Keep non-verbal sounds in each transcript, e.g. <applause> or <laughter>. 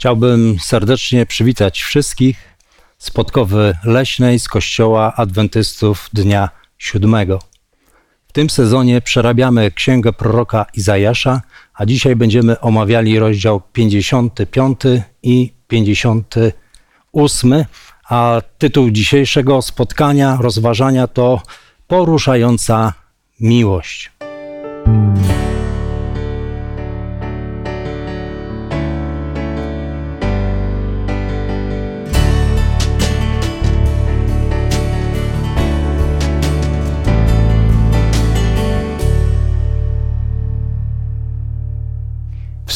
Chciałbym serdecznie przywitać wszystkich z Podkowy Leśnej z Kościoła Adwentystów Dnia Siódmego. W tym sezonie przerabiamy Księgę proroka Izajasza, a dzisiaj będziemy omawiali rozdział 55 i 58, a tytuł dzisiejszego spotkania, rozważania to Poruszająca miłość.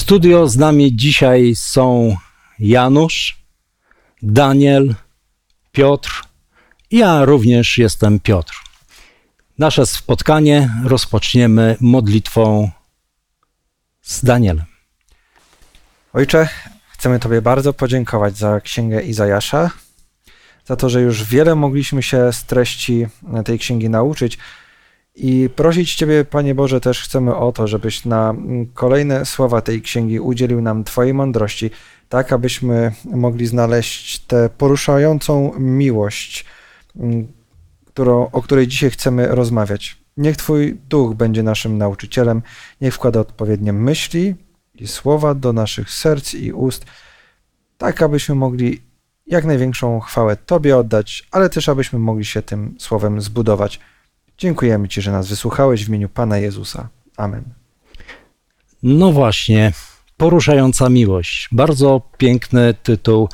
Studio z nami dzisiaj są Janusz, Daniel, Piotr. Ja również jestem Piotr. Nasze spotkanie rozpoczniemy modlitwą z Danielem. Ojcze, chcemy Tobie bardzo podziękować za księgę Izajasza, za to, że już wiele mogliśmy się z treści tej księgi nauczyć. I prosić Ciebie, Panie Boże, też chcemy o to, żebyś na kolejne słowa tej księgi udzielił nam Twojej mądrości, tak abyśmy mogli znaleźć tę poruszającą miłość, którą, o której dzisiaj chcemy rozmawiać. Niech Twój duch będzie naszym nauczycielem, niech wkłada odpowiednie myśli i słowa do naszych serc i ust, tak abyśmy mogli jak największą chwałę Tobie oddać, ale też abyśmy mogli się tym słowem zbudować. Dziękujemy Ci, że nas wysłuchałeś w imieniu Pana Jezusa. Amen. No właśnie, poruszająca miłość. Bardzo piękny tytuł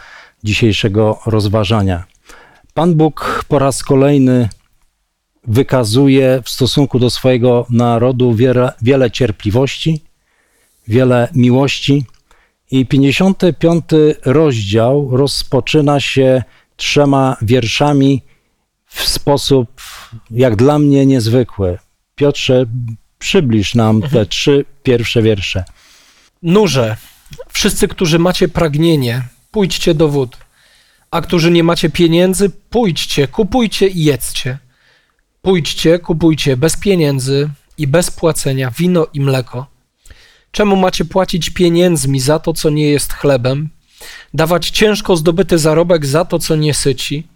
dzisiejszego rozważania. Pan Bóg po raz kolejny wykazuje w stosunku do swojego narodu wiele, wiele cierpliwości, wiele miłości. I 55 rozdział rozpoczyna się trzema wierszami w sposób, jak dla mnie, niezwykły. Piotrze, przybliż nam te mhm. trzy pierwsze wiersze. Nurze, wszyscy, którzy macie pragnienie, pójdźcie do wód, a którzy nie macie pieniędzy, pójdźcie, kupujcie i jedzcie. Pójdźcie, kupujcie bez pieniędzy i bez płacenia wino i mleko. Czemu macie płacić pieniędzmi za to, co nie jest chlebem, dawać ciężko zdobyty zarobek za to, co nie syci?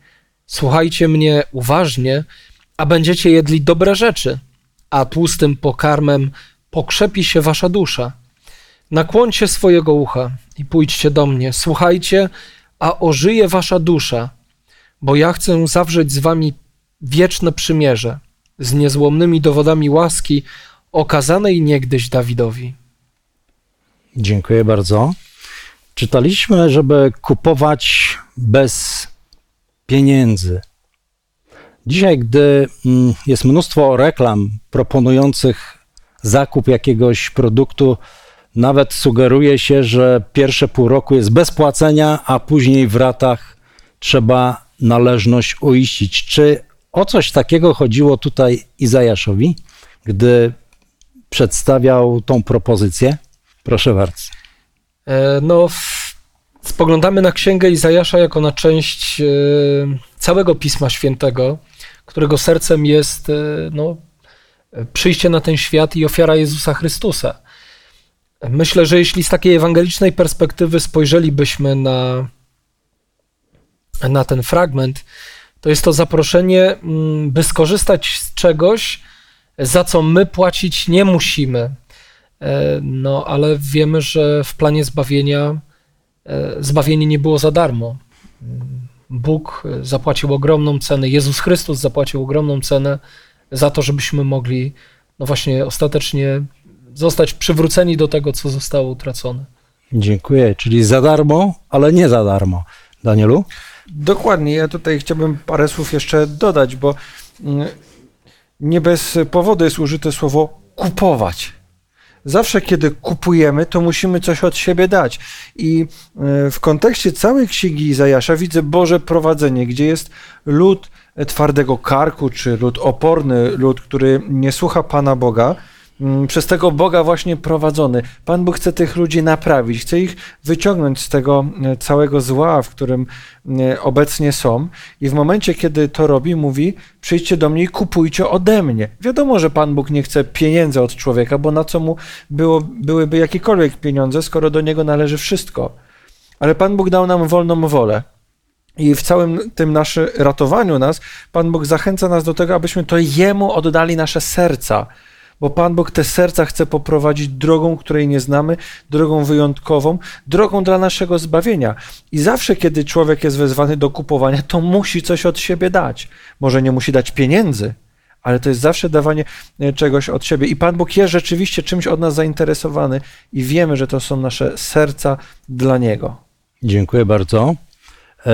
Słuchajcie mnie uważnie, a będziecie jedli dobre rzeczy, a tłustym pokarmem pokrzepi się wasza dusza. Nakłońcie swojego ucha i pójdźcie do mnie. Słuchajcie, a ożyje wasza dusza, bo ja chcę zawrzeć z wami wieczne przymierze z niezłomnymi dowodami łaski okazanej niegdyś Dawidowi. Dziękuję bardzo. Czytaliśmy, żeby kupować bez pieniędzy. Dzisiaj, gdy mm, jest mnóstwo reklam proponujących zakup jakiegoś produktu, nawet sugeruje się, że pierwsze pół roku jest bez płacenia, a później w ratach trzeba należność uiścić. Czy o coś takiego chodziło tutaj Izajaszowi, gdy przedstawiał tą propozycję? Proszę bardzo. E, no, spoglądamy na księgę Izajasza jako na część e, całego Pisma Świętego, którego sercem jest e, no, przyjście na ten świat i ofiara Jezusa Chrystusa. Myślę, że jeśli z takiej ewangelicznej perspektywy spojrzelibyśmy na, na ten fragment, to jest to zaproszenie, mm, by skorzystać z czegoś, za co my płacić nie musimy. E, no, ale wiemy, że w planie zbawienia zbawienie nie było za darmo. Bóg zapłacił ogromną cenę, Jezus Chrystus zapłacił ogromną cenę za to, żebyśmy mogli, no właśnie, ostatecznie zostać przywróceni do tego, co zostało utracone. Dziękuję. Czyli za darmo, ale nie za darmo. Danielu? Dokładnie. Ja tutaj chciałbym parę słów jeszcze dodać, bo mm, nie bez powodu jest użyte słowo kupować. Zawsze, kiedy kupujemy, to musimy coś od siebie dać. I e, w kontekście całej księgi Izajasza widzę Boże prowadzenie, gdzie jest lud twardego karku, czy lud oporny, lud, który nie słucha Pana Boga, przez tego Boga właśnie prowadzony. Pan Bóg chce tych ludzi naprawić, chce ich wyciągnąć z tego e, całego zła, w którym e, obecnie są. I w momencie, kiedy to robi, mówi: Przyjdźcie do mnie i kupujcie ode mnie. Wiadomo, że Pan Bóg nie chce pieniędzy od człowieka, bo na co mu było, byłyby jakiekolwiek pieniądze, skoro do niego należy wszystko. ale Pan Bóg dał nam wolną wolę. I w całym tym naszym ratowaniu nas, Pan Bóg zachęca nas do tego, abyśmy to Jemu oddali nasze serca. Bo Pan Bóg te serca chce poprowadzić drogą, której nie znamy, drogą wyjątkową, drogą dla naszego zbawienia. I zawsze, kiedy człowiek jest wezwany do kupowania, to musi coś od siebie dać. Może nie musi dać pieniędzy, ale to jest zawsze dawanie e, czegoś od siebie. I Pan Bóg jest rzeczywiście czymś od nas zainteresowany i wiemy, że to są nasze serca dla Niego. Dziękuję bardzo. E,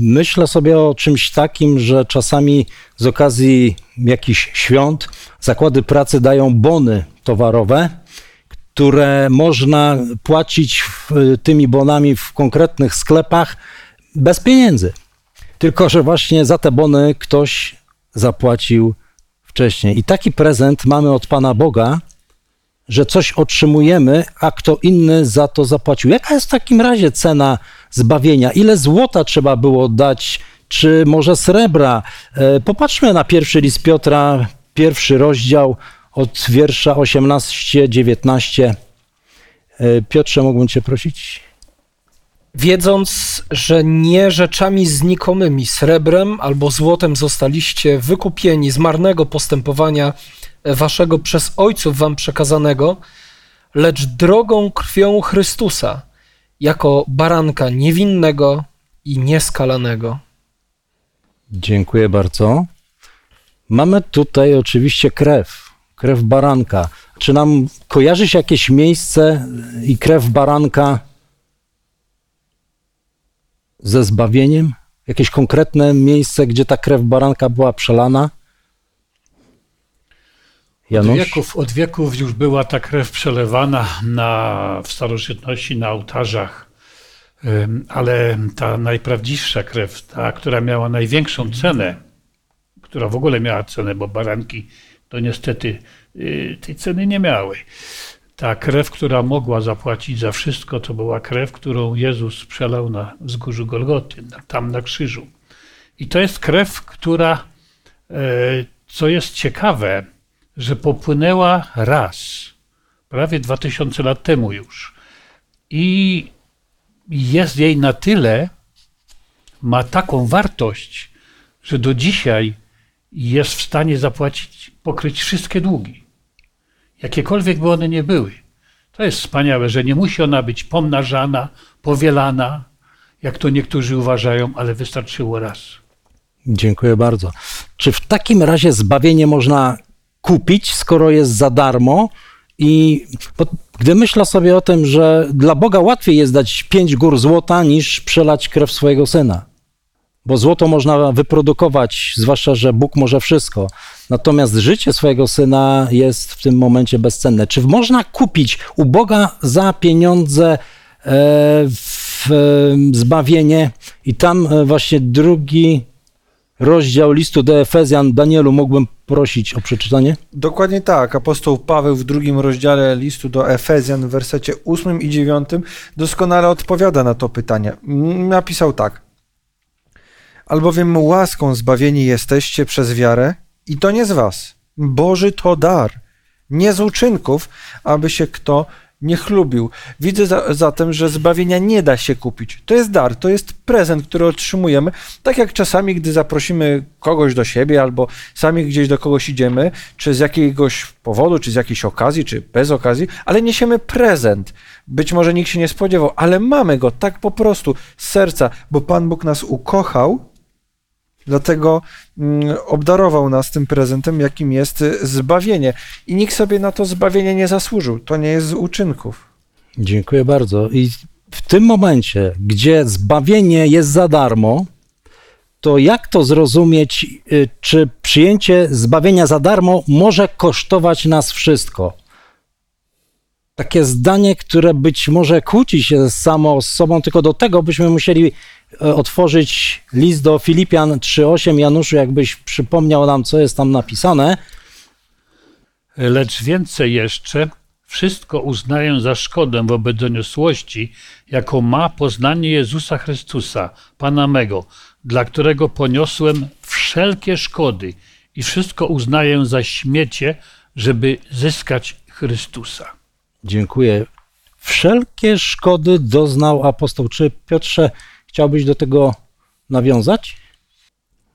Myślę sobie o czymś takim, że czasami z okazji jakichś świąt zakłady pracy dają bony towarowe, które można płacić w, tymi bonami w konkretnych sklepach bez pieniędzy. Tylko, że właśnie za te bony ktoś zapłacił wcześniej. I taki prezent mamy od Pana Boga, że coś otrzymujemy, a kto inny za to zapłacił. Jaka jest w takim razie cena zbawienia? Ile złota trzeba było dać, czy może srebra? E, Popatrzmy na pierwszy list Piotra, pierwszy rozdział od wiersza 18-19. E, Piotrze, mógłbym Cię prosić? Wiedząc, że nie rzeczami znikomymi, srebrem albo złotem zostaliście wykupieni z marnego postępowania waszego przez ojców wam przekazanego, lecz drogą krwią Chrystusa, jako baranka niewinnego i nieskalanego. Dziękuję bardzo. Mamy tutaj oczywiście krew, krew baranka. Czy nam kojarzy się jakieś miejsce i krew baranka ze zbawieniem? Jakieś konkretne miejsce, gdzie ta krew baranka była przelana? Od wieków, od wieków już była ta krew przelewana na, w starożytności na ołtarzach, ale ta najprawdziwsza krew, ta, która miała największą cenę, która w ogóle miała cenę, bo baranki to niestety y, tej ceny nie miały. Ta krew, która mogła zapłacić za wszystko, to była krew, którą Jezus przelał na wzgórzu Golgoty, tam na krzyżu. I to jest krew, która, e, co jest ciekawe, że popłynęła raz, prawie 2000 lat temu już. I jest jej na tyle, ma taką wartość, że do dzisiaj jest w stanie zapłacić, pokryć wszystkie długi. Jakiekolwiek by one nie były. To jest wspaniałe, że nie musi ona być pomnażana, powielana, jak to niektórzy uważają, ale wystarczyło raz. Dziękuję bardzo. Czy w takim razie zbawienie można kupić, skoro jest za darmo? I gdy myślę sobie o tym, że dla Boga łatwiej jest dać pięć gór złota, niż przelać krew swojego syna. Bo złoto można wyprodukować, zwłaszcza, że Bóg może wszystko. Natomiast życie swojego syna jest w tym momencie bezcenne. Czy można kupić u Boga za pieniądze e, w, e, zbawienie? I tam e, właśnie drugi rozdział listu do Efezjan. Danielu, mógłbym prosić o przeczytanie? Dokładnie tak. Apostoł Paweł w drugim rozdziale listu do Efezjan w wersecie 8 i 9 doskonale odpowiada na to pytanie. Napisał tak. Albowiem łaską zbawieni jesteście przez wiarę i to nie z was. Boży to dar, nie z uczynków, aby się kto chlubił. Widzę za, zatem, że zbawienia nie da się kupić. To jest dar, to jest prezent, który otrzymujemy. Tak jak czasami, gdy zaprosimy kogoś do siebie albo sami gdzieś do kogoś idziemy, czy z jakiegoś powodu, czy z jakiejś okazji, czy bez okazji, ale niesiemy prezent. Być może nikt się nie spodziewał, ale mamy go tak po prostu z serca, bo Pan Bóg nas ukochał Dlatego mm, obdarował nas tym prezentem, jakim jest zbawienie. I nikt sobie na to zbawienie nie zasłużył. To nie jest z uczynków. Dziękuję bardzo. I w tym momencie, gdzie zbawienie jest za darmo, to jak to zrozumieć, y, czy przyjęcie zbawienia za darmo może kosztować nas wszystko? Takie zdanie, które być może kłóci się samo z sobą, tylko do tego byśmy musieli e, otworzyć list do Filipian 3:8. Januszu, jakbyś przypomniał nam, co jest tam napisane. Lecz więcej jeszcze, wszystko uznaję za szkodę wobec doniosłości, jaką ma poznanie Jezusa Chrystusa, Pana mego, dla którego poniosłem wszelkie szkody i wszystko uznaję za śmiecie, żeby zyskać Chrystusa. Dziękuję. Wszelkie szkody doznał apostoł. Czy Piotrze, chciałbyś do tego nawiązać?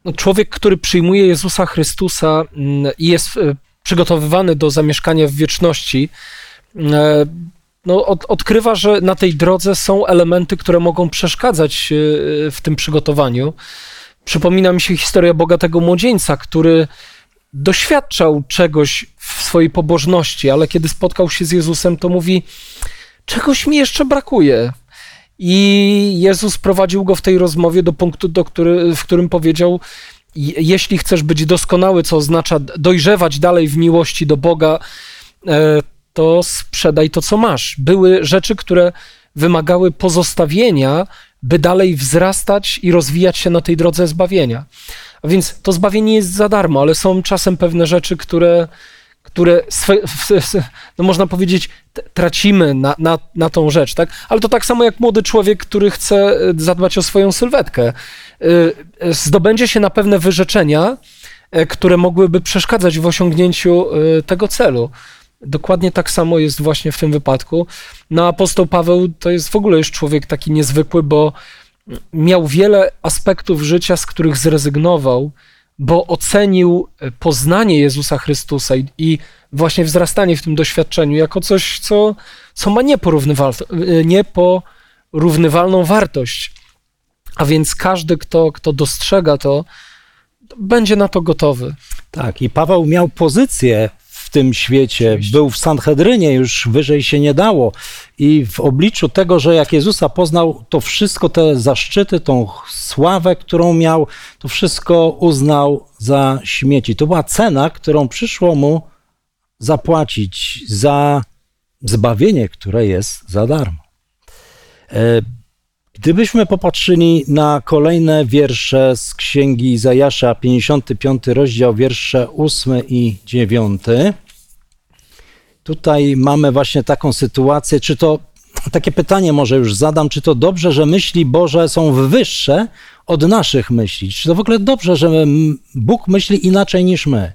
No, człowiek, który przyjmuje Jezusa Chrystusa mm, i jest e, przygotowywany do zamieszkania w wieczności, e, no, od, odkrywa, że na tej drodze są elementy, które mogą przeszkadzać e, w tym przygotowaniu. Przypomina mi się historia bogatego młodzieńca, który doświadczał czegoś swojej pobożności, ale kiedy spotkał się z Jezusem, to mówi: Czegoś mi jeszcze brakuje. I Jezus prowadził go w tej rozmowie do punktu, do który, w którym powiedział: "Je- Jeśli chcesz być doskonały, co oznacza dojrzewać dalej w miłości do Boga, e, to sprzedaj to, co masz. Były rzeczy, które wymagały pozostawienia, by dalej wzrastać i rozwijać się na tej drodze zbawienia. A więc to zbawienie jest za darmo, ale są czasem pewne rzeczy, które, które swe, no można powiedzieć, tracimy na, na, na tą rzecz, tak? Ale to tak samo jak młody człowiek, który chce e, zadbać o swoją sylwetkę. Y, y, Zdobędzie się na pewne wyrzeczenia, które mogłyby przeszkadzać w osiągnięciu y, tego celu. Dokładnie tak samo jest właśnie w tym wypadku. No apostoł Paweł to jest w ogóle już człowiek taki niezwykły, bo miał wiele aspektów życia, z których zrezygnował, bo ocenił e, poznanie Jezusa Chrystusa i, i właśnie wzrastanie w tym doświadczeniu jako coś, co, co ma e, nieporównywalną wartość. A więc każdy, kto, kto dostrzega to, będzie na to gotowy. Tak, i Paweł miał pozycję tym świecie. Oczywiście. Był w Sanhedrynie, już wyżej się nie dało. I w obliczu tego, że jak Jezusa poznał, to wszystko te zaszczyty, tą sławę, którą miał, to wszystko uznał za śmieci. To była cena, którą przyszło mu zapłacić za zbawienie, które jest za darmo. Gdybyśmy popatrzyli na kolejne wiersze z księgi Izajasza, 55 rozdział, wiersze 8 i 9. Tutaj mamy właśnie taką sytuację, czy to takie pytanie może już zadam, czy to dobrze, że myśli Boże są wyższe od naszych myśli? Czy to w ogóle dobrze, że Bóg myśli inaczej niż my?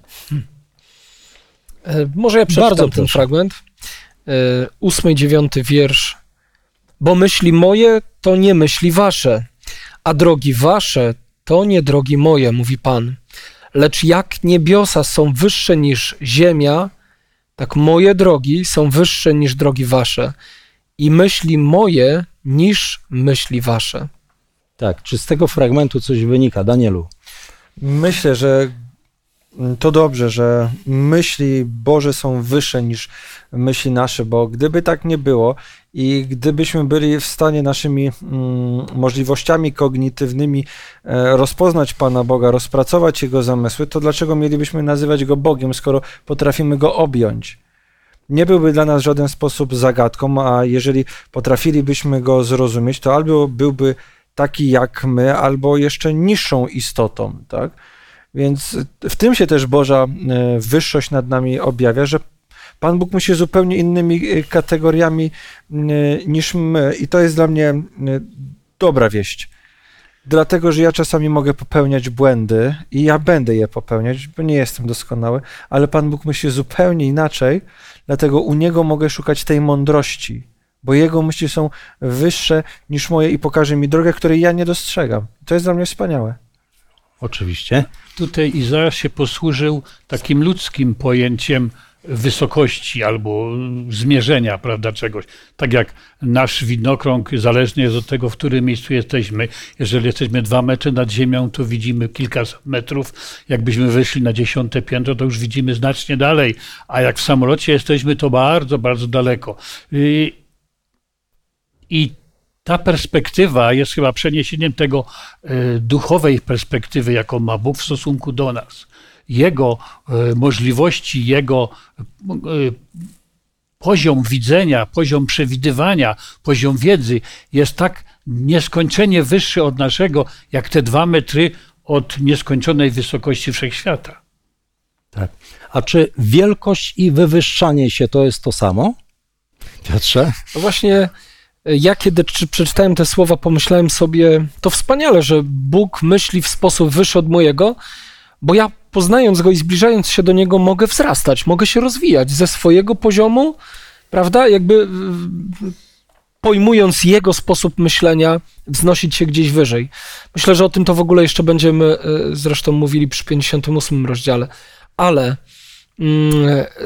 E, Może ja przeczytam Bardzo ten proszę. fragment. E, Ósmy dziewiąty wiersz. Bo myśli moje to nie myśli wasze, a drogi wasze to nie drogi moje, mówi Pan. Lecz jak niebiosa są wyższe niż ziemia, tak moje drogi są wyższe niż drogi wasze i myśli moje niż myśli wasze. Tak, czy z tego fragmentu coś wynika, Danielu? Myślę, że to dobrze, że myśli Boże są wyższe niż myśli nasze, bo gdyby tak nie było i gdybyśmy byli w stanie naszymi mm, możliwościami kognitywnymi e, rozpoznać Pana Boga, rozpracować Jego zamysły, to dlaczego mielibyśmy nazywać Go Bogiem, skoro potrafimy Go objąć? Nie byłby dla nas w żaden sposób zagadką, a jeżeli potrafilibyśmy Go zrozumieć, to albo byłby taki jak my, albo jeszcze niższą istotą, tak? Więc w tym się też Boża e, wyższość nad nami objawia, że Pan Bóg myśli zupełnie innymi e, kategoriami e, niż my. I to jest dla mnie dobra wieść. Dlatego, że ja czasami mogę popełniać błędy i ja będę je popełniać, bo nie jestem doskonały, ale Pan Bóg myśli zupełnie inaczej, dlatego u Niego mogę szukać tej mądrości, bo Jego myśli są wyższe niż moje i pokaże mi drogę, której ja nie dostrzegam. To jest dla mnie wspaniałe. Oczywiście. Tutaj Izajasz się posłużył takim ludzkim pojęciem wysokości albo zmierzenia, prawda, czegoś. Tak jak nasz widnokrąg zależny jest od tego, w którym miejscu jesteśmy. Jeżeli jesteśmy dwa metry nad ziemią, to widzimy kilkaset metrów. Jakbyśmy wyszli na dziesiąte piętro, to już widzimy znacznie dalej. A jak w samolocie jesteśmy, to bardzo, bardzo daleko. I, i ta perspektywa jest chyba przeniesieniem tego e, duchowej perspektywy, jaką ma Bóg w stosunku do nas. Jego e, możliwości, jego e, poziom widzenia, poziom przewidywania, poziom wiedzy jest tak nieskończenie wyższy od naszego, jak te dwa metry od nieskończonej wysokości wszechświata. Tak. A czy wielkość i wywyższanie się to jest to samo? Piotrze? No właśnie, ja kiedy czy- przeczytałem te słowa, pomyślałem sobie, to wspaniale, że Bóg myśli w sposób wyższy od mojego, bo ja poznając Go i zbliżając się do Niego mogę wzrastać, mogę się rozwijać ze swojego poziomu, prawda? Jakby pojmując jego sposób myślenia, wznosić się gdzieś wyżej. Myślę, że o tym to w ogóle jeszcze będziemy e, zresztą mówili przy 58 rozdziale. Ale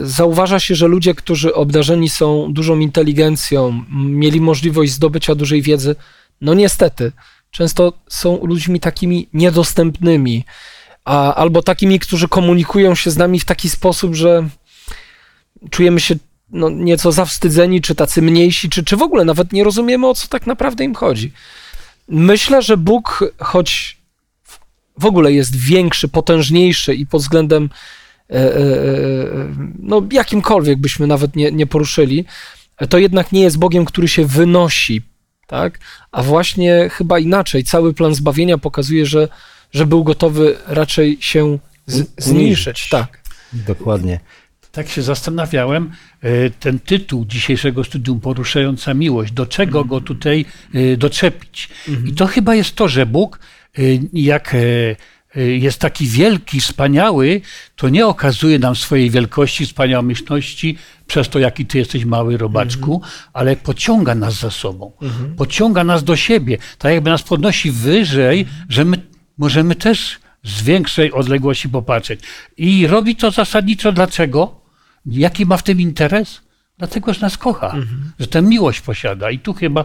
zauważa się, że ludzie, którzy obdarzeni są dużą inteligencją, mieli możliwość zdobycia dużej wiedzy, no niestety, często są ludźmi takimi niedostępnymi, a, albo takimi, którzy komunikują się z nami w taki sposób, że czujemy się no, nieco zawstydzeni, czy tacy mniejsi, czy, czy w ogóle nawet nie rozumiemy, o co tak naprawdę im chodzi. Myślę, że Bóg, choć w ogóle jest większy, potężniejszy i pod względem no, jakimkolwiek byśmy nawet nie, nie poruszyli, to jednak nie jest Bogiem, który się wynosi, tak? A właśnie chyba inaczej. Cały plan zbawienia pokazuje, że, że był gotowy raczej się z, zniżyć. Tak. Dokładnie. Tak się zastanawiałem, e, ten tytuł dzisiejszego studium Poruszająca Miłość, do czego go tutaj e, doczepić? I to chyba jest to, że Bóg, e, jak jest taki wielki, wspaniały, to nie okazuje nam swojej wielkości, wspaniałomyślności przez to, jaki ty jesteś mały robaczku, ale pociąga nas za sobą, pociąga nas do siebie, tak jakby nas podnosi wyżej, że my możemy też z większej odległości popatrzeć. I robi to zasadniczo dlaczego? Jaki ma w tym interes? Dlatego, że nas kocha, że tę miłość posiada. I tu chyba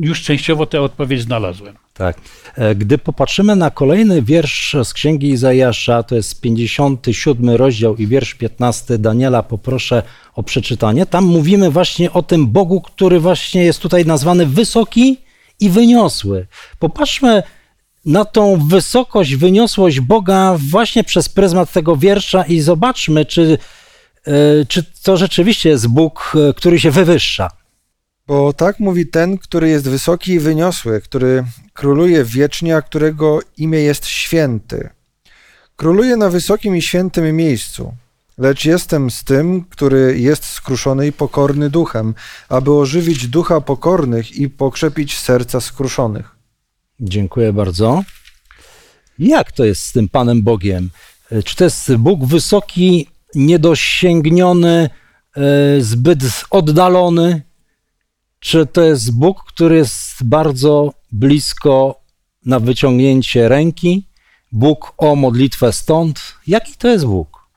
już częściowo tę odpowiedź znalazłem. Tak. E, Gdy popatrzymy na kolejny wiersz z Księgi Izajasza, to jest 57 rozdział i wiersz 15 Daniela, poproszę o przeczytanie. Tam mówimy właśnie o tym Bogu, który właśnie jest tutaj nazwany wysoki i wyniosły. Popatrzmy na tą wysokość, wyniosłość Boga właśnie przez pryzmat tego wiersza i zobaczmy, czy, czy to rzeczywiście jest Bóg, e, który się wywyższa. Bo tak mówi ten, który jest wysoki i wyniosły, który króluje wiecznie, a którego imię jest święty. Króluje na wysokim i świętym miejscu. Lecz jestem z tym, który jest skruszony i pokorny duchem, aby ożywić ducha pokornych i pokrzepić serca skruszonych. Dziękuję bardzo. Jak to jest z tym Panem Bogiem? E, Czy to jest Bóg wysoki, niedosięgniony, e, zbyt oddalony? Czy to jest Bóg, który jest bardzo blisko na wyciągnięcie ręki? Bóg o modlitwę stąd? Jaki to jest Bóg?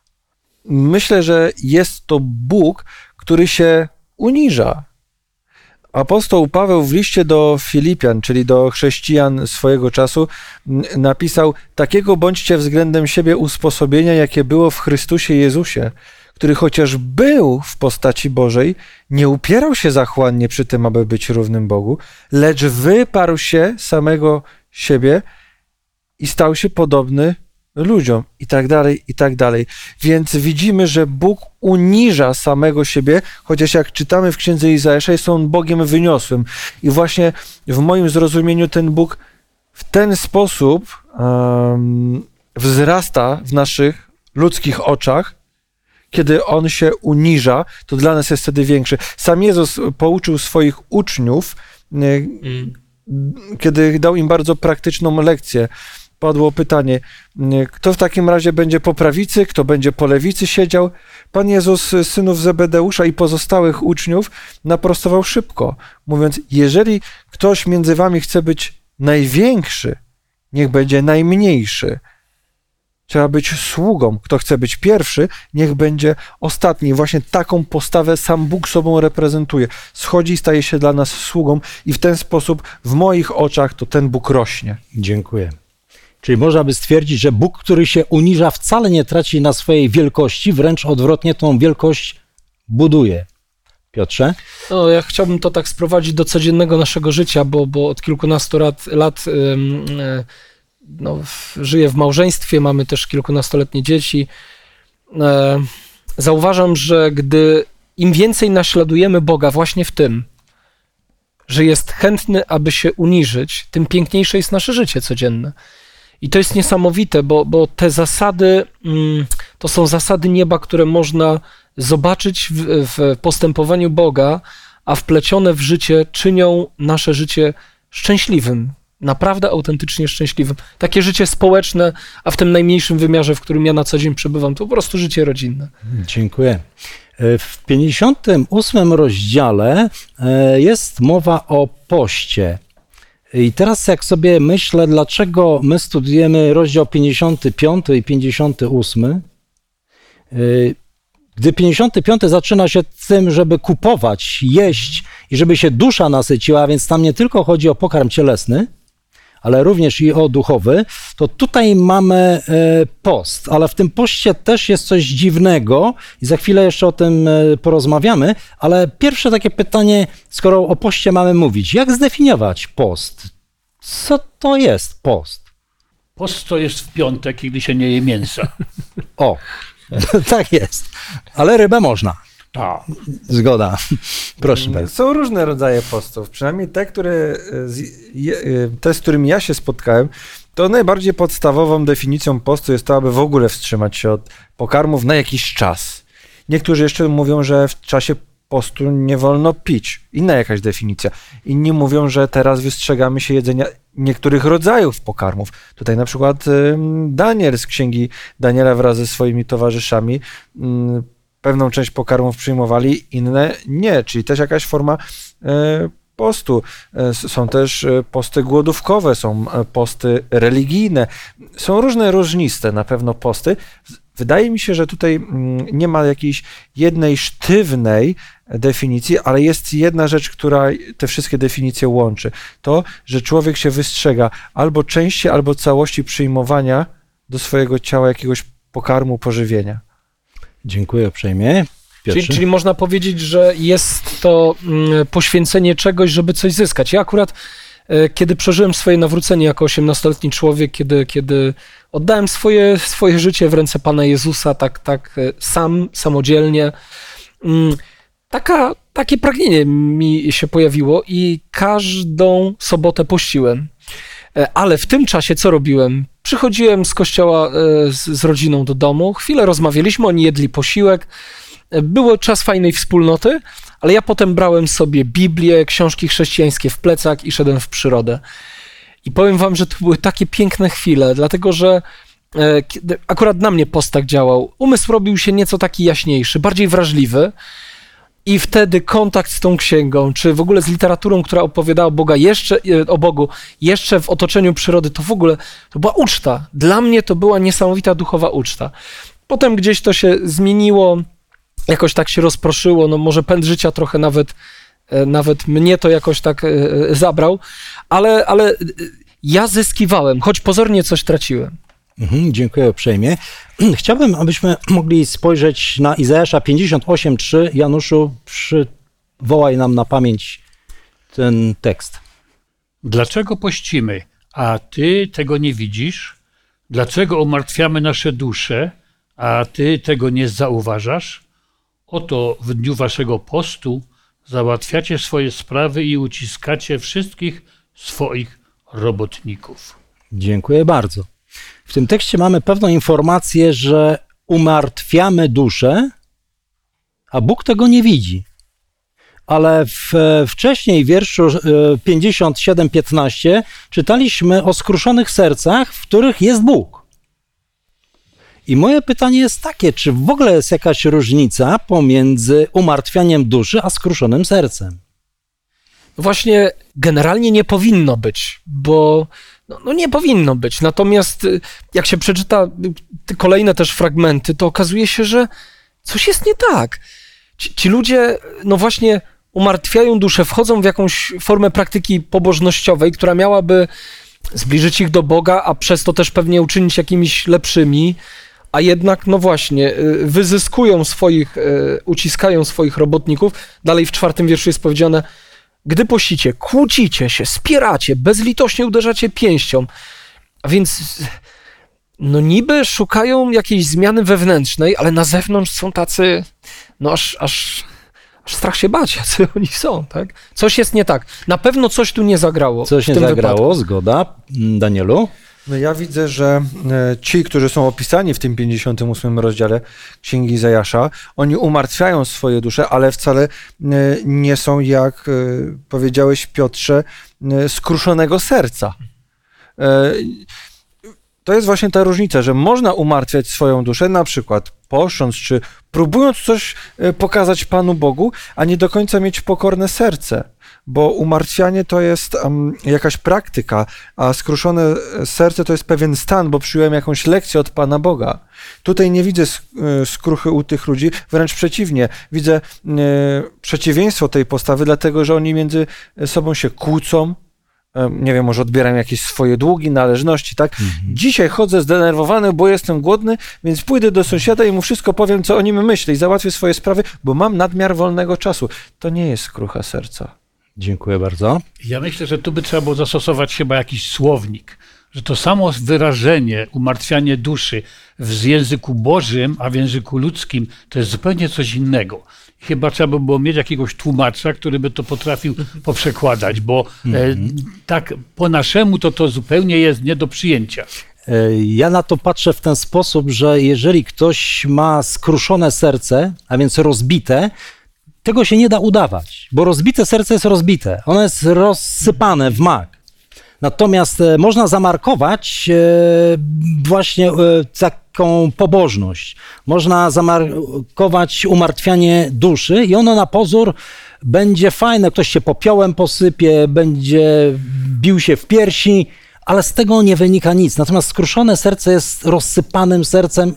Myślę, że jest to Bóg, który się uniża. Apostoł Paweł w liście do Filipian, czyli do chrześcijan swojego czasu, napisał: Takiego bądźcie względem siebie usposobienia, jakie było w Chrystusie Jezusie, który chociaż był w postaci Bożej, nie upierał się zachłannie przy tym, aby być równym Bogu, lecz wyparł się samego siebie i stał się podobny ludziom i tak dalej, i tak dalej. Więc widzimy, że Bóg uniża samego siebie, chociaż jak czytamy w księdze Izajasza, jest on Bogiem wyniosłym. I właśnie w moim zrozumieniu ten Bóg w ten sposób um, wzrasta w naszych ludzkich oczach, kiedy on się uniża, to dla nas jest wtedy większy. Sam Jezus pouczył swoich uczniów, e, kiedy dał im bardzo praktyczną lekcję. Padło pytanie, m, kto w takim razie będzie po prawicy, kto będzie po lewicy siedział? Pan Jezus synów Zebedeusza i pozostałych uczniów naprostował szybko, mówiąc: Jeżeli ktoś między wami chce być największy, niech będzie najmniejszy. Trzeba być sługą. Kto chce być pierwszy, niech będzie ostatni. Właśnie taką postawę sam Bóg sobą reprezentuje. Schodzi i staje się dla nas sługą, i w ten sposób w moich oczach to ten Bóg rośnie. Dziękuję. Czyli można by stwierdzić, że Bóg, który się uniża, wcale nie traci na swojej wielkości, wręcz odwrotnie tą wielkość buduje. Piotrze? No, ja chciałbym to tak sprowadzić do codziennego naszego życia, bo, bo od kilkunastu lat, lat e, no, żyję w małżeństwie, mamy też kilkunastoletnie dzieci. E, zauważam, że gdy im więcej naśladujemy Boga właśnie w tym, że jest chętny, aby się uniżyć, tym piękniejsze jest nasze życie codzienne. I to jest niesamowite, bo, bo te zasady mm, to są zasady nieba, które można zobaczyć w, w postępowaniu Boga, a wplecione w życie czynią nasze życie szczęśliwym, naprawdę autentycznie szczęśliwym. Takie życie społeczne, a w tym najmniejszym wymiarze, w którym ja na co dzień przebywam, to po prostu życie rodzinne. Dziękuję. E, W 58 rozdziale e, jest mowa o poście. I teraz jak sobie myślę, dlaczego my studujemy rozdział 55 i 58, e, gdy 55 zaczyna się tym, żeby kupować, jeść i żeby się dusza nasyciła, więc tam nie tylko chodzi o pokarm cielesny, ale również i o duchowy, to tutaj mamy e, post, ale w tym poście też jest coś dziwnego i za chwilę jeszcze o tym e, porozmawiamy, ale pierwsze takie pytanie, skoro o poście mamy mówić, jak zdefiniować post? Co to jest post? Post to jest w piątek, kiedy się nie je mięsa. <laughs> O, <laughs> tak jest, ale rybę można. Tak. Zgoda. <laughs> Proszę bardzo. Są różne rodzaje postów, przynajmniej te, które, e, e, te, z którymi ja się spotkałem, to najbardziej podstawową definicją postu jest to, aby w ogóle wstrzymać się od pokarmów na jakiś czas. Niektórzy jeszcze mówią, że w czasie postu nie wolno pić. Inna jakaś definicja. Inni mówią, że teraz wystrzegamy się jedzenia niektórych rodzajów pokarmów. Tutaj na przykład Daniel z księgi Daniela wraz ze swoimi towarzyszami ym, pewną część pokarmów przyjmowali, inne nie, czyli też jakaś forma e, postu. E, Są też e, posty głodówkowe, są posty religijne. Są różne różniste na pewno posty. Wydaje mi się, że tutaj mm, nie ma jakiejś jednej sztywnej definicji, ale jest jedna rzecz, która te wszystkie definicje łączy. To, że człowiek się wystrzega albo części, albo całości przyjmowania do swojego ciała jakiegoś pokarmu, pożywienia. Dziękuję uprzejmie. Czyli, czyli można powiedzieć, że jest to mm, poświęcenie czegoś, żeby coś zyskać. Ja akurat, e, kiedy przeżyłem swoje nawrócenie jako 18-letni człowiek, kiedy, kiedy oddałem swoje, swoje życie w ręce Pana Jezusa, tak, tak e, sam, samodzielnie, mm, taka, takie pragnienie mi się pojawiło i każdą sobotę pościłem. E, Ale w tym czasie co robiłem? Przychodziłem z kościoła e, z, z rodziną do domu, chwilę rozmawialiśmy, oni jedli posiłek, E, było czas fajnej wspólnoty, ale ja potem brałem sobie Biblię, książki chrześcijańskie w plecach i szedłem w przyrodę. I powiem wam, że to były takie piękne chwile, dlatego że akurat na mnie post tak działał. Umysł robił się nieco taki jaśniejszy, bardziej wrażliwy. I wtedy kontakt z tą księgą, czy w ogóle z literaturą, która opowiadała o, Boga jeszcze, e, o Bogu, jeszcze w otoczeniu przyrody, to w ogóle to była uczta. Dla mnie to była niesamowita duchowa uczta. Potem gdzieś to się zmieniło, jakoś tak się rozproszyło, no może pęd życia trochę nawet, e, nawet mnie to jakoś tak e, zabrał, ale, ale ja zyskiwałem, choć pozornie coś traciłem. Mhm, dziękuję uprzejmie. <clears throat> Chciałbym, abyśmy <clears throat> mogli spojrzeć na Izajasza 58:3. Januszu, przywołaj nam na pamięć ten tekst. Dlaczego pościmy, a ty tego nie widzisz? Dlaczego umartwiamy nasze dusze, a ty tego nie zauważasz? Oto w dniu waszego postu załatwiacie swoje sprawy i uciskacie wszystkich swoich robotników. Dziękuję bardzo. W tym tekście mamy pewną informację, że umartwiamy duszę, a Bóg tego nie widzi. Ale w, wcześniej w wierszu e, 57-15 czytaliśmy o skruszonych sercach, w których jest Bóg. I moje pytanie jest takie, czy w ogóle jest jakaś różnica pomiędzy umartwianiem duszy a skruszonym sercem? Właśnie generalnie nie powinno być, bo no, no nie powinno być. Natomiast y, jak się przeczyta y, kolejne też fragmenty, to okazuje się, że coś jest nie tak. Ci, ci ludzie, no właśnie, umartwiają duszę, wchodzą w jakąś formę praktyki pobożnościowej, która miałaby zbliżyć ich do Boga, a przez to też pewnie uczynić jakimiś lepszymi, a jednak, no właśnie, y, wyzyskują swoich, uciskają swoich robotników. Dalej w czwartym wierszu jest powiedziane, gdy pościcie, kłócicie się, spieracie, bezlitośnie uderzacie pięścią. A więc, no niby szukają jakiejś zmiany wewnętrznej, ale na zewnątrz są tacy, no aż, aż, aż strach się bać, <laughs> jacy oni są, tak? Coś jest nie tak. Na pewno coś tu nie zagrało. Coś nie zagrało, wypadku. zgoda. Mm, Danielu? No ja widzę, że e, ci, którzy są opisani w tym 58 rozdziale Księgi Izajasza, oni umartwiają swoje dusze, ale wcale e, nie są, jak e, powiedziałeś Piotrze, skruszonego serca. To jest właśnie ta różnica, że można umartwiać swoją duszę, na przykład posząc, czy próbując coś pokazać Panu Bogu, a nie do końca mieć pokorne serce. Bo umartwianie to jest em, jakaś praktyka, a skruszone e, serce to jest pewien stan, bo przyjąłem jakąś lekcję od Pana Boga. Tutaj nie widzę e, skruchy u tych ludzi, wręcz przeciwnie. Widzę e, przeciwieństwo tej postawy, dlatego że oni między sobą się kłócą, nie wiem, może odbieram jakieś swoje długi, należności, tak? Dzisiaj chodzę zdenerwowany, bo jestem głodny, więc pójdę do sąsiada i mu wszystko powiem, co o nim myślę i załatwię swoje sprawy, bo mam nadmiar wolnego czasu. To nie jest skrucha serca. Dziękuję bardzo. Ja myślę, że tu by trzeba było zastosować chyba jakiś słownik, że to samo wyrażenie, umartwianie duszy w języku bożym, a w języku ludzkim, to jest zupełnie coś innego. Chyba trzeba by było mieć jakiegoś tłumacza, który by to potrafił poprzekładać, bo e, tak po naszemu to to zupełnie jest nie do przyjęcia. E, Ja na to patrzę w ten sposób, że jeżeli ktoś ma skruszone serce, a więc rozbite, tego się nie da udawać, bo rozbite serce jest rozbite. Ono jest rozsypane w mak. Natomiast e, można zamarkować e, właśnie e, taką pobożność. Można zamarkować umartwianie duszy i ono na pozór będzie fajne. Ktoś się popiołem posypie, będzie bił się w piersi, ale z tego nie wynika nic. Natomiast skruszone serce jest rozsypanym sercem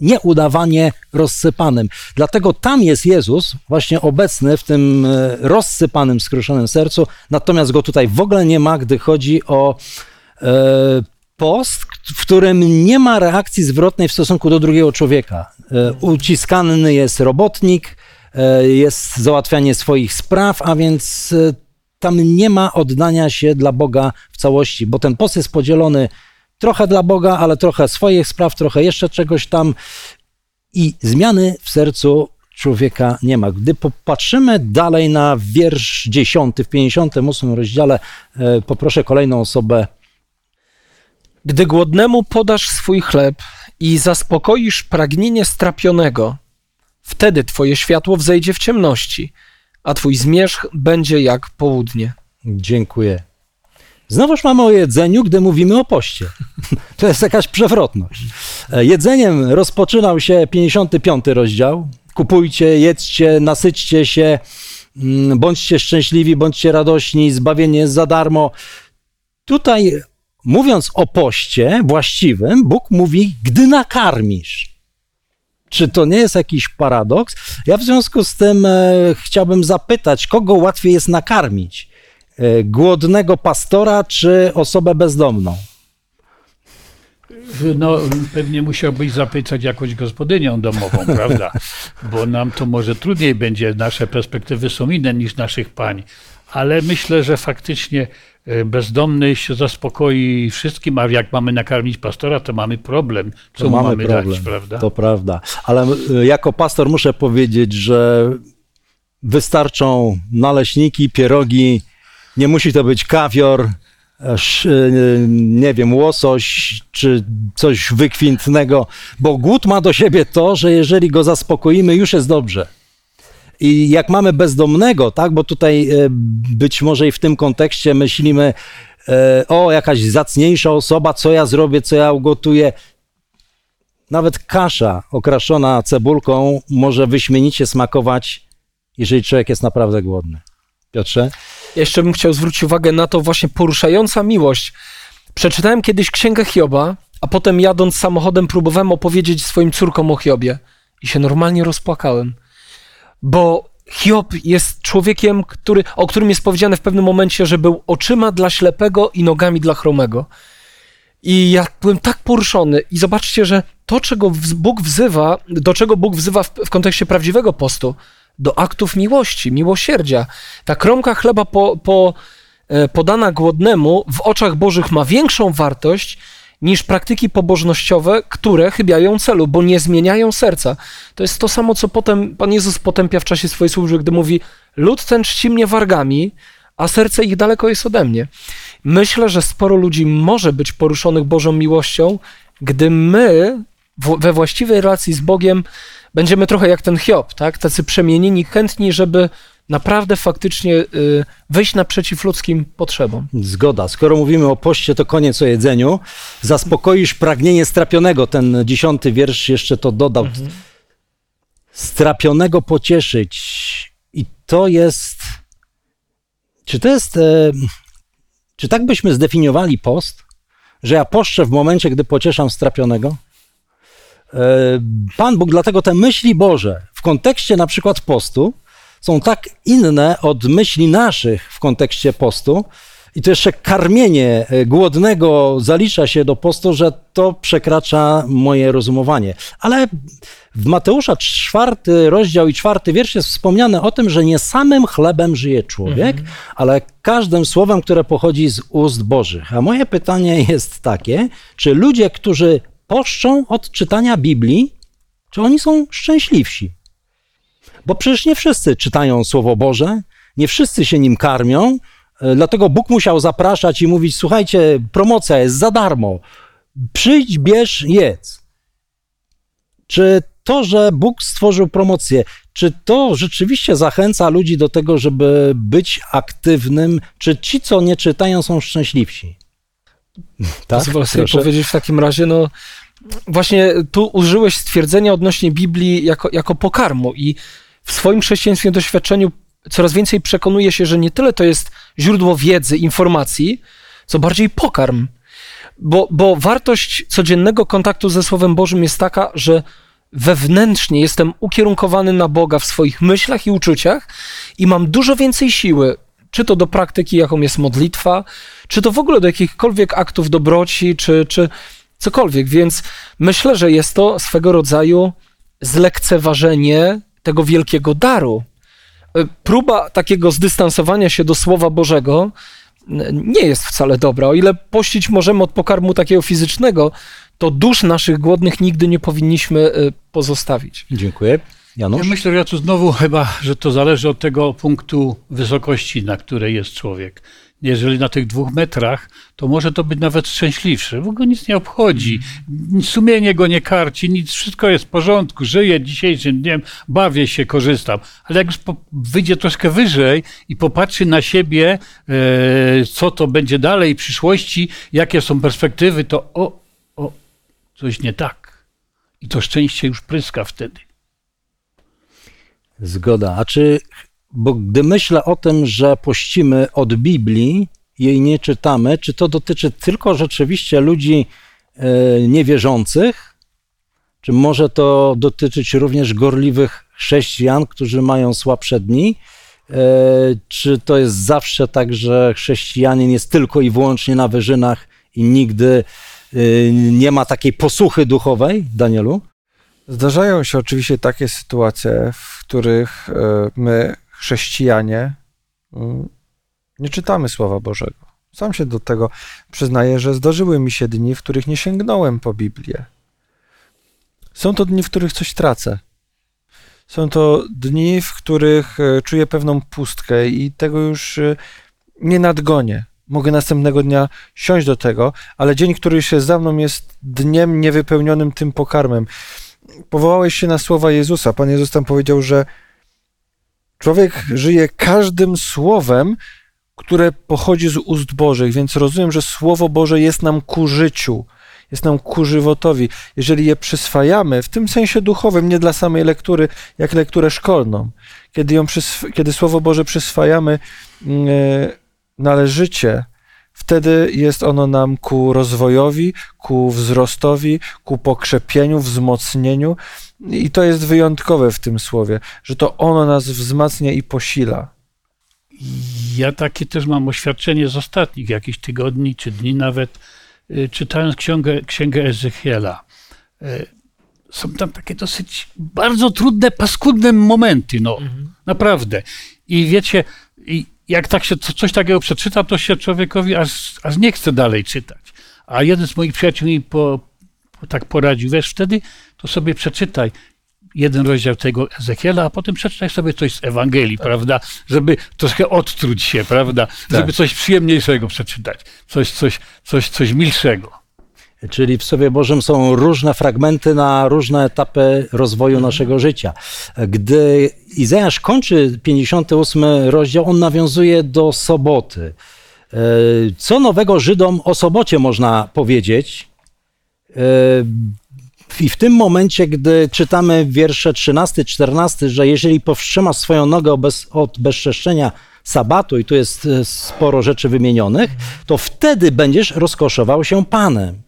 nieudawanie rozsypanym. Dlatego tam jest Jezus właśnie obecny w tym e, rozsypanym, skruszonym sercu, natomiast go tutaj w ogóle nie ma, gdy chodzi o e, post, w którym nie ma reakcji zwrotnej w stosunku do drugiego człowieka. E, uciskany jest robotnik, jest załatwianie swoich spraw, a więc tam nie ma oddania się dla Boga w całości, bo ten post jest podzielony trochę dla Boga, ale trochę swoich spraw, trochę jeszcze czegoś tam i zmiany w sercu człowieka nie ma. Gdy popatrzymy dalej na wiersz 10 w 58 rozdziale, e, poproszę kolejną osobę. Gdy głodnemu podasz swój chleb i zaspokoisz pragnienie strapionego, wtedy twoje światło wzejdzie w ciemności, a twój zmierzch będzie jak południe. Dziękuję. Znowuż mamy o jedzeniu, gdy mówimy o poście. <laughs> To jest jakaś przewrotność. E, Jedzeniem rozpoczynał się 55 rozdział. Kupujcie, jedzcie, nasyćcie się, mm, bądźcie szczęśliwi, bądźcie radośni, zbawienie jest za darmo. Tutaj, mówiąc o poście właściwym, Bóg mówi, gdy nakarmisz. Czy to nie jest jakiś paradoks? Ja w związku z tym e, chciałbym zapytać, kogo łatwiej jest nakarmić? E, głodnego pastora czy osobę bezdomną? No, pewnie musiałbyś zapytać jakąś gospodynią domową, <laughs> prawda? Bo nam to może trudniej będzie, nasze perspektywy są inne niż naszych pań. Ale myślę, że faktycznie e, bezdomny się zaspokoi wszystkim, a jak mamy nakarmić pastora, to mamy problem. Co To mu mamy, dać, prawda? To prawda. Ale y, jako pastor muszę powiedzieć, że wystarczą naleśniki, pierogi, nie musi to być kawior, e, nie wiem, łosoś czy coś wykwintnego, bo głód ma do siebie to, że jeżeli go zaspokoimy, już jest dobrze. I jak mamy bezdomnego, tak, bo tutaj e, być może i w tym kontekście myślimy, e, o, jakaś zacniejsza osoba, co ja zrobię, co ja ugotuję. Nawet kasza okraszona cebulką może wyśmienicie smakować, jeżeli człowiek jest naprawdę głodny. Piotrze? Jeszcze bym chciał zwrócić uwagę na to właśnie poruszająca miłość. Przeczytałem kiedyś księgę Hioba, a potem jadąc samochodem próbowałem opowiedzieć swoim córkom o Hiobie i się normalnie rozpłakałem. Bo Hiob jest człowiekiem, który, o którym jest powiedziane w pewnym momencie, że był oczyma dla ślepego i nogami dla chromego. I ja byłem tak poruszony. I zobaczcie, że to, czego Bóg wzywa, do czego Bóg wzywa w, w kontekście prawdziwego postu, do aktów miłości, miłosierdzia. Ta kromka chleba po, po, e, podana głodnemu w oczach Bożych ma większą wartość niż praktyki pobożnościowe, które chybiają celu, bo nie zmieniają serca. To jest to samo, co potem Pan Jezus potępia w czasie swojej służby, gdy mówi: Lud ten czci mnie wargami, a serce ich daleko jest ode mnie. Myślę, że sporo ludzi może być poruszonych Bożą miłością, gdy my we właściwej relacji z Bogiem będziemy trochę jak ten Hiob, tak? Tacy przemienieni, chętni, żeby naprawdę faktycznie y, wyjść naprzeciw ludzkim potrzebom. Zgoda. Skoro mówimy o poście, to koniec o jedzeniu. Zaspokoisz pragnienie strapionego. Ten dziesiąty wiersz jeszcze to dodał. Strapionego pocieszyć. I to jest. Czy to jest. E, czy tak byśmy zdefiniowali post? Że ja poszczę w momencie, gdy pocieszam strapionego? E, Pan Bóg, dlatego te myśli Boże w kontekście na przykład postu są tak inne od myśli naszych w kontekście postu. I to jeszcze karmienie e, głodnego zalicza się do postu, że to przekracza moje rozumowanie. Ale w Mateusza czwarty rozdział i czwarty wiersz jest wspomniane o tym, że nie samym chlebem żyje człowiek, ale każdym słowem, które pochodzi z ust Bożych. A moje pytanie jest takie, czy ludzie, którzy poszczą od czytania Biblii, czy oni są szczęśliwsi? Bo przecież nie wszyscy czytają Słowo Boże, nie wszyscy się nim karmią, e, dlatego Bóg musiał zapraszać i mówić: Słuchajcie, promocja jest za darmo, przyjdź, bierz, jedz. Czy to, że Bóg stworzył promocję, czy to rzeczywiście zachęca ludzi do tego, żeby być aktywnym? Czy ci, co nie czytają, są szczęśliwsi? Tak? Pozwolę sobie Proszę. powiedzieć w takim razie, no właśnie tu użyłeś stwierdzenia odnośnie Biblii jako, jako pokarmu i w swoim chrześcijańskim doświadczeniu coraz więcej przekonuję się, że nie tyle to jest źródło wiedzy, informacji, co bardziej pokarm. Bo, bo wartość codziennego kontaktu ze Słowem Bożym jest taka, że wewnętrznie jestem ukierunkowany na Boga w swoich myślach i uczuciach i mam dużo więcej siły, czy to do praktyki, jaką jest modlitwa, czy to w ogóle do jakichkolwiek aktów dobroci, czy, czy cokolwiek. Więc myślę, że jest to swego rodzaju zlekceważenie tego wielkiego daru. Y, Próba takiego zdystansowania się do Słowa Bożego nie jest wcale dobra. O ile pościć możemy od pokarmu takiego fizycznego, to dusz naszych głodnych nigdy nie powinniśmy y, pozostawić. Dziękuję. Ja Janusz? myślę, że ja tu znowu chyba, że to zależy od tego punktu wysokości, na której jest człowiek. Jeżeli na tych dwóch metrach, to może to być nawet szczęśliwsze, bo go nic nie obchodzi. Sumienie go nie karci, nic, wszystko jest w porządku, żyję dzisiejszym dniem, bawię się, korzystam. Ale jak już wyjdzie troszkę wyżej i popatrzy na siebie, e, co to będzie dalej w przyszłości, jakie są perspektywy, to o, o, coś nie tak. I to szczęście już pryska wtedy. Zgoda. A czy, bo gdy myślę o tym, że pościmy od Biblii, jej nie czytamy, czy to dotyczy tylko rzeczywiście ludzi e, niewierzących, czy może to dotyczyć również gorliwych chrześcijan, którzy mają słabsze dni? E, Czy to jest zawsze tak, że chrześcijanin jest tylko i wyłącznie na wyżynach i nigdy e, nie ma takiej posłuchy duchowej, Danielu? Zdarzają się oczywiście takie sytuacje, w których e, my, chrześcijanie, mm, nie czytamy Słowa Bożego. Sam się do tego przyznaję, że zdarzyły mi się dni, w których nie sięgnąłem po Biblię. Są to dni, w których coś tracę. Są to dni, w których e, czuję pewną pustkę i tego już e, nie nadgonię. Mogę następnego dnia siąść do tego, ale dzień, który jest za mną, jest dniem niewypełnionym tym pokarmem powołałeś się na słowa Jezusa. Pan Jezus tam powiedział, że człowiek żyje każdym słowem, które pochodzi z ust Bożych, więc rozumiem, że Słowo Boże jest nam ku życiu, jest nam ku żywotowi. Jeżeli je przyswajamy, w tym sensie duchowym, nie dla samej lektury, jak lekturę szkolną, kiedy, ją kiedy Słowo Boże przyswajamy e, należycie, wtedy jest ono nam ku rozwojowi, ku wzrostowi, ku pokrzepieniu, wzmocnieniu. I to jest wyjątkowe w tym słowie, że to ono nas wzmacnia i posila. Ja takie też mam oświadczenie z ostatnich jakichś tygodni czy dni nawet, y, czytając księgę, księgę Ezechiela. Y, Są tam takie dosyć bardzo trudne, paskudne momenty, no naprawdę. I wiecie, jak tak się co- coś takiego przeczyta, to się człowiekowi aż, aż nie chce dalej czytać. A jeden z moich przyjaciół mi po, po, tak poradził, wiesz, wtedy to sobie przeczytaj jeden rozdział tego Ezechiela, a potem przeczytaj sobie coś z Ewangelii, prawda? Żeby troszkę odtruć się, prawda? Żeby coś przyjemniejszego przeczytać, coś, coś, coś, coś milszego. Czyli w Słowie Bożym są różne fragmenty na różne etapy rozwoju naszego życia. Gdy Izajasz kończy 58 rozdział, on nawiązuje do soboty. E, Co nowego Żydom o sobocie można powiedzieć? E, I w tym momencie, gdy czytamy wiersze 13-14, że jeżeli powstrzymasz swoją nogę od bezczeszczenia sabatu, i tu jest e, sporo rzeczy wymienionych, to wtedy będziesz rozkoszował się Panem.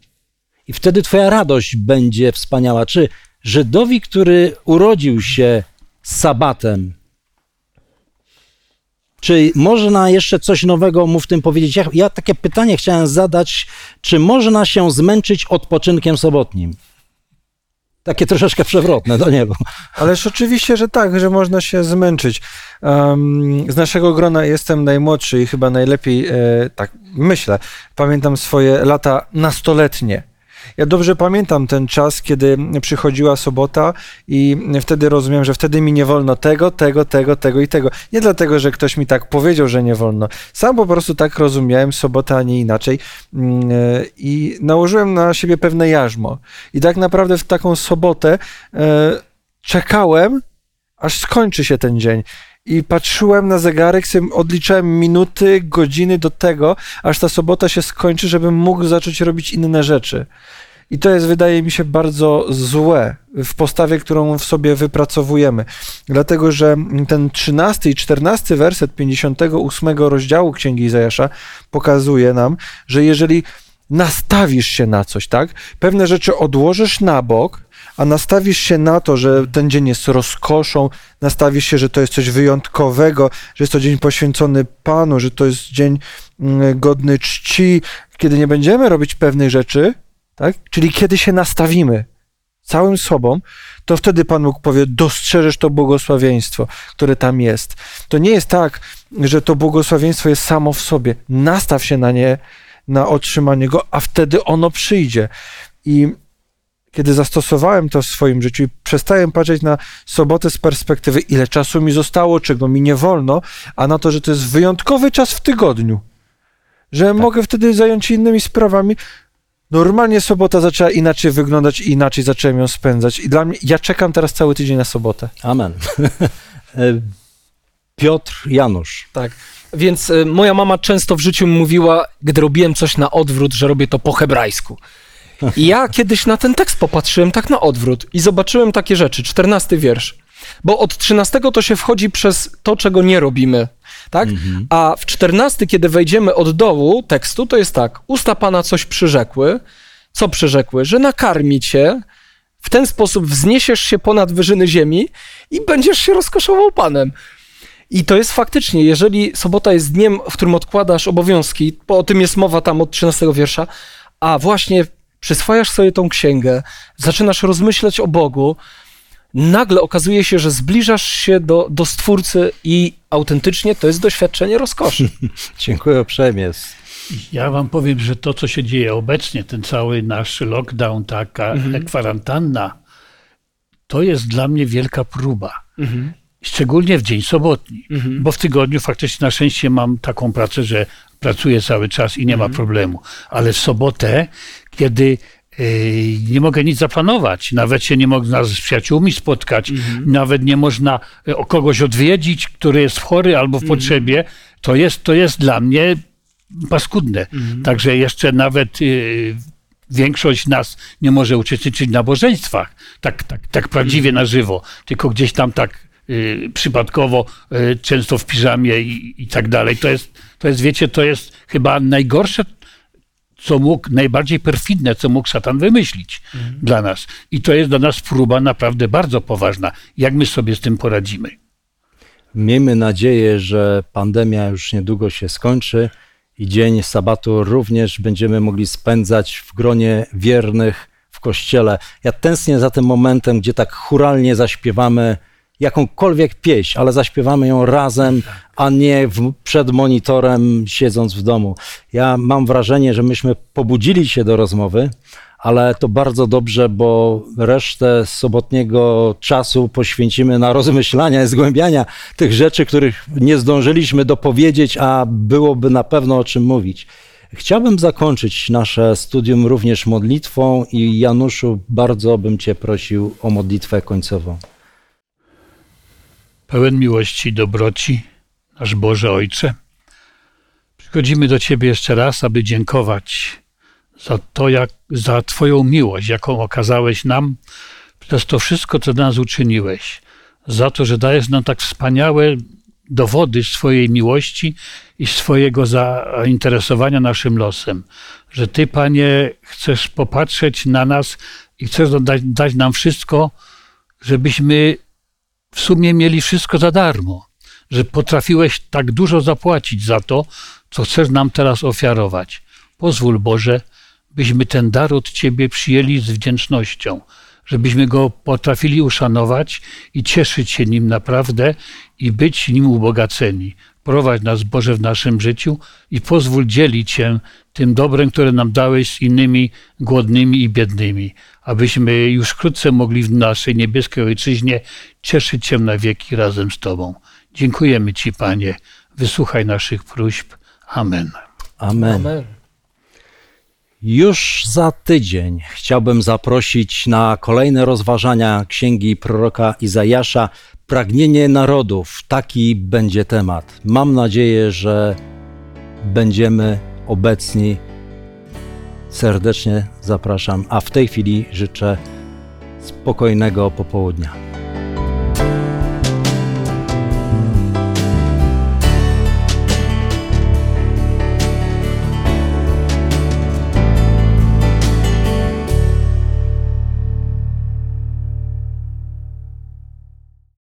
I wtedy twoja radość będzie wspaniała. Czy Żydowi, który urodził się z sabatem, czy można jeszcze coś nowego mu w tym powiedzieć? Ja, ja takie pytanie chciałem zadać, czy można się zmęczyć odpoczynkiem sobotnim? Takie troszeczkę przewrotne do niego. Ależ oczywiście, że tak, że można się zmęczyć. Um, z naszego grona jestem najmłodszy i chyba najlepiej, e, tak myślę, pamiętam swoje lata nastoletnie. Ja dobrze pamiętam ten czas, kiedy przychodziła sobota i wtedy rozumiem, że wtedy mi nie wolno tego, tego, tego, tego i tego. Nie dlatego, że ktoś mi tak powiedział, że nie wolno. Sam po prostu tak rozumiałem sobota, a nie inaczej. Mm, e, I nałożyłem na siebie pewne jarzmo. I tak naprawdę w taką sobotę e, czekałem, aż skończy się ten dzień. I patrzyłem na zegarek, sobie odliczałem minuty, godziny do tego, aż ta sobota się skończy, żebym mógł zacząć robić inne rzeczy. I to jest, wydaje mi się, bardzo złe w postawie, którą w sobie wypracowujemy. Dlatego, że ten 13 i 14 werset 58 rozdziału Księgi Izajasza pokazuje nam, że jeżeli nastawisz się na coś, tak? Pewne rzeczy odłożysz na bok, a nastawisz się na to, że ten dzień jest rozkoszą, nastawisz się, że to jest coś wyjątkowego, że jest to dzień poświęcony Panu, że to jest dzień mm, godny czci, kiedy nie będziemy robić pewnych rzeczy, tak? Czyli kiedy się nastawimy całym sobą, to wtedy Pan Bóg powie, dostrzeżesz to błogosławieństwo, które tam jest. To nie jest tak, że to błogosławieństwo jest samo w sobie. Nastaw się na nie, na otrzymanie go, a wtedy ono przyjdzie. I kiedy zastosowałem to w swoim życiu i przestałem patrzeć na sobotę z perspektywy, ile czasu mi zostało, czego mi nie wolno, a na to, że to jest wyjątkowy czas w tygodniu, że mogę wtedy zająć się innymi sprawami. Normalnie sobota zaczęła inaczej wyglądać i inaczej zacząłem ją spędzać. I dla mnie, ja czekam teraz cały tydzień na sobotę. Amen. <laughs> E, Piotr Janusz. Tak. Więc y, moja mama często w życiu mi mówiła, gdy robiłem coś na odwrót, że robię to po hebrajsku. I ja kiedyś na ten tekst popatrzyłem tak na odwrót i zobaczyłem takie rzeczy. Czternasty wiersz. Bo od trzynastego to się wchodzi przez to, czego nie robimy. Tak? A w czternasty, kiedy wejdziemy od dołu tekstu, to jest tak. Usta Pana coś przyrzekły. Co przyrzekły? Że nakarmi cię, w ten sposób wzniesiesz się ponad wyżyny ziemi i będziesz się rozkoszował Panem. I to jest faktycznie, jeżeli sobota jest dniem, w którym odkładasz obowiązki, bo o tym jest mowa tam od 13 wiersza, a właśnie przyswajasz sobie tą księgę, zaczynasz rozmyślać o Bogu, nagle okazuje się, że zbliżasz się do, do Stwórcy i autentycznie to jest doświadczenie rozkoszy. <laughs> Dziękuję uprzejmie. Ja wam powiem, że to, co się dzieje obecnie, ten cały nasz lockdown, taka kwarantanna, to jest dla mnie wielka próba. Szczególnie w dzień sobotni, bo w tygodniu faktycznie na szczęście mam taką pracę, że pracuję cały czas i nie ma problemu. Ale w sobotę, kiedy nie mogę nic zaplanować, nawet się nie można z przyjaciółmi spotkać, nawet nie można o kogoś odwiedzić, który jest chory albo w potrzebie, to jest, to jest dla mnie paskudne. Także jeszcze nawet y, większość nas nie może uczestniczyć w nabożeństwach, tak, tak, tak prawdziwie na żywo, tylko gdzieś tam tak y, przypadkowo, y, często w piżamie i, i tak dalej. To jest, to jest, wiecie, to jest chyba najgorsze, co mógł, najbardziej perfidne, co mógł szatan wymyślić dla nas. I to jest dla nas próba naprawdę bardzo poważna. Jak my sobie z tym poradzimy? Miejmy nadzieję, że pandemia już niedługo się skończy i dzień sabatu również będziemy mogli spędzać w gronie wiernych w kościele. Ja tęsknię za tym momentem, gdzie tak churalnie zaśpiewamy jakąkolwiek pieśń, ale zaśpiewamy ją razem, a nie w, przed monitorem siedząc w domu. Ja mam wrażenie, że myśmy pobudzili się do rozmowy, ale to bardzo dobrze, bo resztę sobotniego czasu poświęcimy na rozmyślania i zgłębiania tych rzeczy, których nie zdążyliśmy dopowiedzieć, a byłoby na pewno o czym mówić. Chciałbym zakończyć nasze studium również modlitwą i Januszu, bardzo bym Cię prosił o modlitwę końcową. Pełen miłości i dobroci, nasz Boże Ojcze, przychodzimy do Ciebie jeszcze raz, aby dziękować za to, jak, za Twoją miłość, jaką okazałeś nam przez to wszystko, co dla nas uczyniłeś. Za to, że dajesz nam tak wspaniałe dowody swojej miłości i swojego zainteresowania naszym losem. Że Ty, Panie, chcesz popatrzeć na nas i chcesz dać, dać nam wszystko, żebyśmy w sumie mieli wszystko za darmo. Że potrafiłeś tak dużo zapłacić za to, co chcesz nam teraz ofiarować. Pozwól Boże, byśmy ten dar od Ciebie przyjęli z wdzięcznością, żebyśmy go potrafili uszanować i cieszyć się nim naprawdę i być nim ubogaceni. Prowadź nas, Boże, w naszym życiu i pozwól dzielić się tym dobrem, które nam dałeś z innymi głodnymi i biednymi, abyśmy już wkrótce mogli w naszej niebieskiej Ojczyźnie cieszyć się na wieki razem z Tobą. Dziękujemy Ci, Panie. Wysłuchaj naszych próśb. Amen. Amen. Amen. Już za tydzień chciałbym zaprosić na kolejne rozważania księgi proroka Izajasza. Pragnienie narodów. Taki będzie temat. Mam nadzieję, że będziemy obecni. Serdecznie zapraszam, a w tej chwili życzę spokojnego popołudnia.